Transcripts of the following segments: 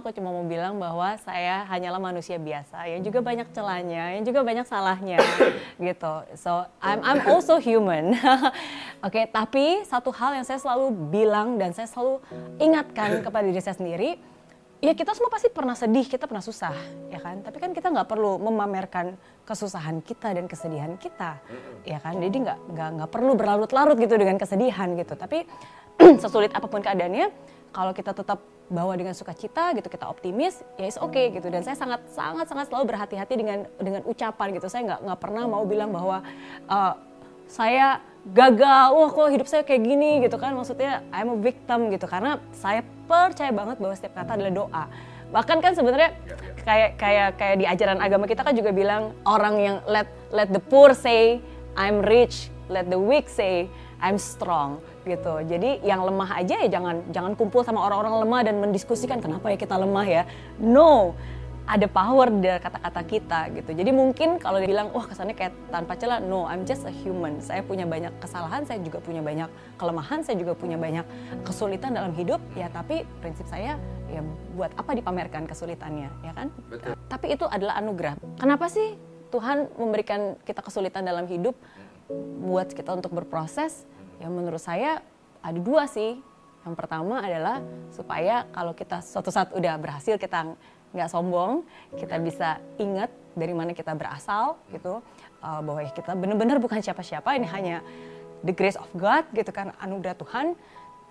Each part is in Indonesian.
Aku cuma mau bilang bahwa saya hanyalah manusia biasa yang juga banyak celahnya, yang juga banyak salahnya gitu. So I'm I'm also human. Oke, okay, tapi satu hal yang saya selalu bilang dan saya selalu ingatkan kepada diri saya sendiri, ya kita semua pasti pernah sedih, kita pernah susah, ya kan? Tapi kan kita nggak perlu memamerkan kesusahan kita dan kesedihan kita, ya kan? Jadi nggak nggak nggak perlu berlarut-larut gitu dengan kesedihan gitu. Tapi sesulit apa pun keadaannya, kalau kita tetap bawa dengan sukacita gitu kita optimis ya is oke okay, gitu. Dan saya sangat sangat sangat selalu berhati-hati dengan dengan ucapan gitu. Saya nggak nggak pernah mau bilang bahwa uh, saya gagal wah kok hidup saya kayak gini? gitu kan. Maksudnya I'm a victim gitu. Karena saya percaya banget bahwa setiap kata adalah doa. Bahkan kan sebenarnya kayak kayak kayak di ajaran agama kita kan juga bilang orang yang let let the poor say I'm rich let the weak say I'm strong gitu. Jadi yang lemah aja ya jangan jangan kumpul sama orang-orang lemah dan mendiskusikan kenapa ya kita lemah ya. No, ada power dari kata-kata kita gitu. Jadi mungkin kalau dia bilang, wah kesannya kayak tanpa celah, no, I'm just a human. Saya punya banyak kesalahan, saya juga punya banyak kelemahan, saya juga punya banyak kesulitan dalam hidup. Ya tapi prinsip saya ya buat apa dipamerkan kesulitannya, ya kan? Betul. Tapi itu adalah anugerah. Kenapa sih Tuhan memberikan kita kesulitan dalam hidup buat kita untuk berproses? Ya menurut saya ada dua sih. Yang pertama adalah supaya kalau kita suatu saat udah berhasil kita nggak sombong, kita bisa ingat dari mana kita berasal gitu, uh, bahwa kita benar-benar bukan siapa-siapa, ini hanya the grace of God gitu kan, anugerah Tuhan.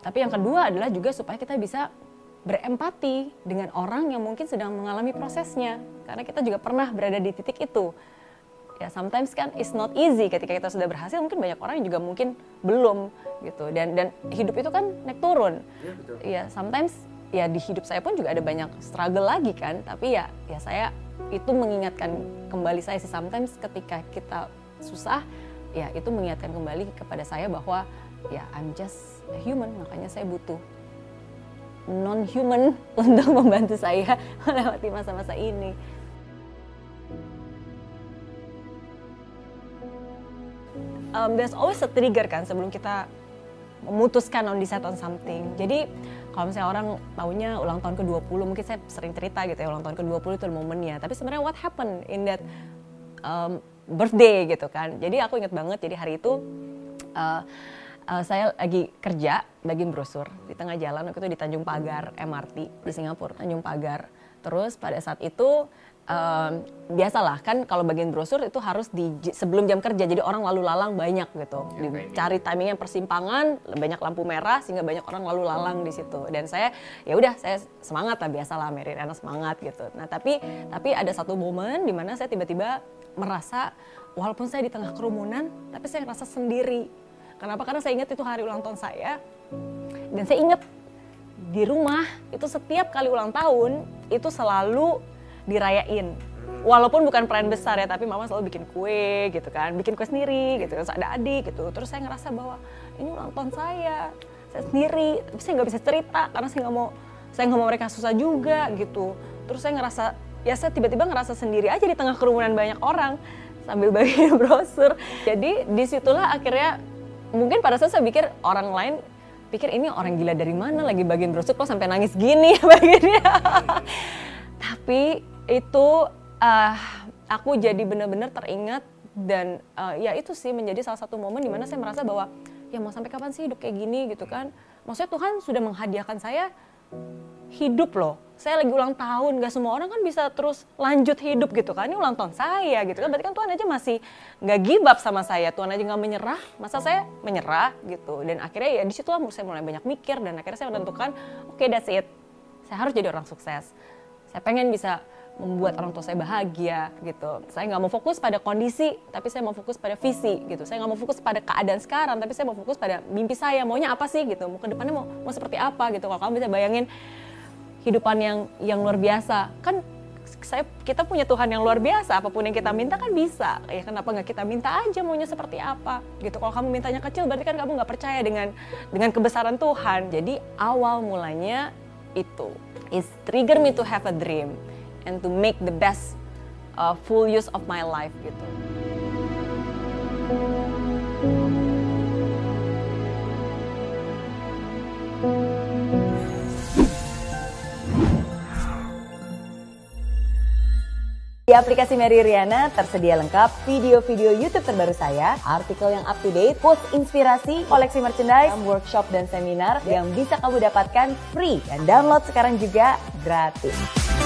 Tapi yang kedua adalah juga supaya kita bisa berempati dengan orang yang mungkin sedang mengalami prosesnya, karena kita juga pernah berada di titik itu ya sometimes kan it's not easy ketika kita sudah berhasil mungkin banyak orang yang juga mungkin belum gitu. Dan dan hidup itu kan naik turun. Ya, betul. ya sometimes ya di hidup saya pun juga ada banyak struggle lagi kan. Tapi ya ya saya itu mengingatkan kembali saya sih. Sometimes ketika kita susah ya itu mengingatkan kembali kepada saya bahwa ya I'm just a human makanya saya butuh non human untuk membantu saya melewati masa-masa ini um, there's always a trigger kan sebelum kita memutuskan on decide on something. Jadi kalau misalnya orang tahunya ulang tahun ke-20, mungkin saya sering cerita gitu ya, ulang tahun ke-20 itu momennya. Tapi sebenarnya what happened in that um, birthday gitu kan. Jadi aku inget banget, jadi hari itu uh, uh, saya lagi kerja bagian brosur di tengah jalan, waktu itu di Tanjung Pagar MRT di Singapura, Tanjung Pagar. Terus pada saat itu um, biasalah kan kalau bagian brosur itu harus di sebelum jam kerja jadi orang lalu lalang banyak gitu. Ya, cari timingnya persimpangan banyak lampu merah sehingga banyak orang lalu lalang di situ. Dan saya ya udah saya semangat lah biasalah Mary Riana semangat gitu. Nah tapi tapi ada satu momen di mana saya tiba-tiba merasa walaupun saya di tengah kerumunan tapi saya ngerasa sendiri. Kenapa? Karena saya ingat itu hari ulang tahun saya dan saya ingat di rumah itu setiap kali ulang tahun itu selalu dirayain. Walaupun bukan peran besar ya tapi mama selalu bikin kue gitu kan bikin kue sendiri gitu terus ada adik gitu. Terus saya ngerasa bahwa ini ulang tahun saya saya sendiri tapi saya nggak bisa cerita karena saya nggak mau saya nggak mau mereka susah juga gitu. Terus saya ngerasa ya saya tiba-tiba ngerasa sendiri aja di tengah kerumunan banyak orang sambil bagian brosur. Jadi di situlah akhirnya mungkin pada saat saya pikir orang lain pikir ini orang gila dari mana lagi bagian brosur kok sampai nangis gini bagiannya. Tapi itu uh, aku jadi benar-benar teringat dan uh, ya itu sih menjadi salah satu momen di mana saya merasa bahwa ya mau sampai kapan sih hidup kayak gini? Gitu kan. Maksudnya Tuhan sudah menghadiahkan saya hidup loh. Saya lagi ulang tahun gak semua orang kan bisa terus lanjut hidup gitu kan. Ini ulang tahun saya gitu kan. Berarti kan Tuhan aja masih nggak give up sama saya. Tuhan aja nggak menyerah. Masa saya menyerah gitu. Dan akhirnya ya di situ saya mulai banyak mikir dan akhirnya saya menentukan oke okay, that's it. Saya harus jadi orang sukses. Saya pengen bisa membuat orang tua saya bahagia gitu. Saya nggak mau fokus pada kondisi, tapi saya mau fokus pada visi gitu. Saya nggak mau fokus pada keadaan sekarang, tapi saya mau fokus pada mimpi saya. Maunya apa sih gitu? Mau ke depannya mau mau seperti apa gitu? Kalau kamu bisa bayangin hidupan yang yang luar biasa, kan saya kita punya Tuhan yang luar biasa. Apa pun yang kita minta kan bisa. Ya kenapa nggak kita minta aja maunya seperti apa gitu? Kalau kamu mintanya kecil, berarti kan kamu nggak percaya dengan dengan kebesaran Tuhan. Jadi awal mulanya itu is trigger me to have a dream and to make the best uh, full use of my life gitu. Di aplikasi Mary Riana tersedia lengkap video-video YouTube terbaru saya, artikel yang up to date, quotes inspirasi, koleksi merchandise, workshop dan seminar yang bisa kamu dapatkan free dan download sekarang juga gratis.